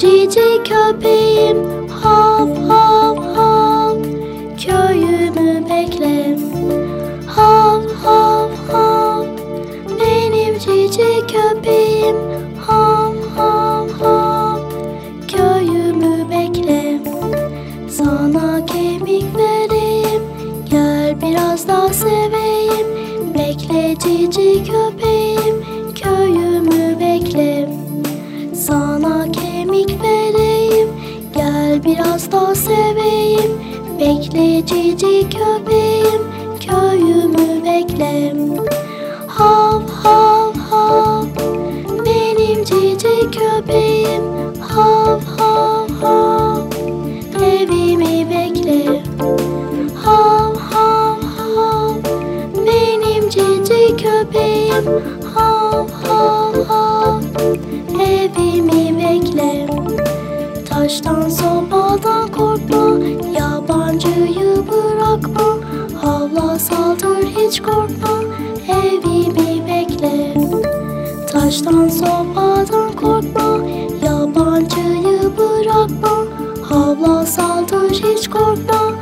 cici köpeğim Hav hav hav Köyümü bekle. Hav hav hav Benim cici köpeğim Hav hav hav Köyümü bekle. Sana kemik vereyim Gel biraz daha seveyim seveyim Bekle cici köpeğim Köyümü bekle Hav hav hav Benim cici köpeğim. Hav hav hav Evimi bekle Hav hav hav Benim cici köpeğim. Hav hav hav Evimi bekle Taştan sopadan hiç korkma Evimi bekle. Taştan sopadan korkma Yabancıyı bırakma. Havla saldır hiç korkma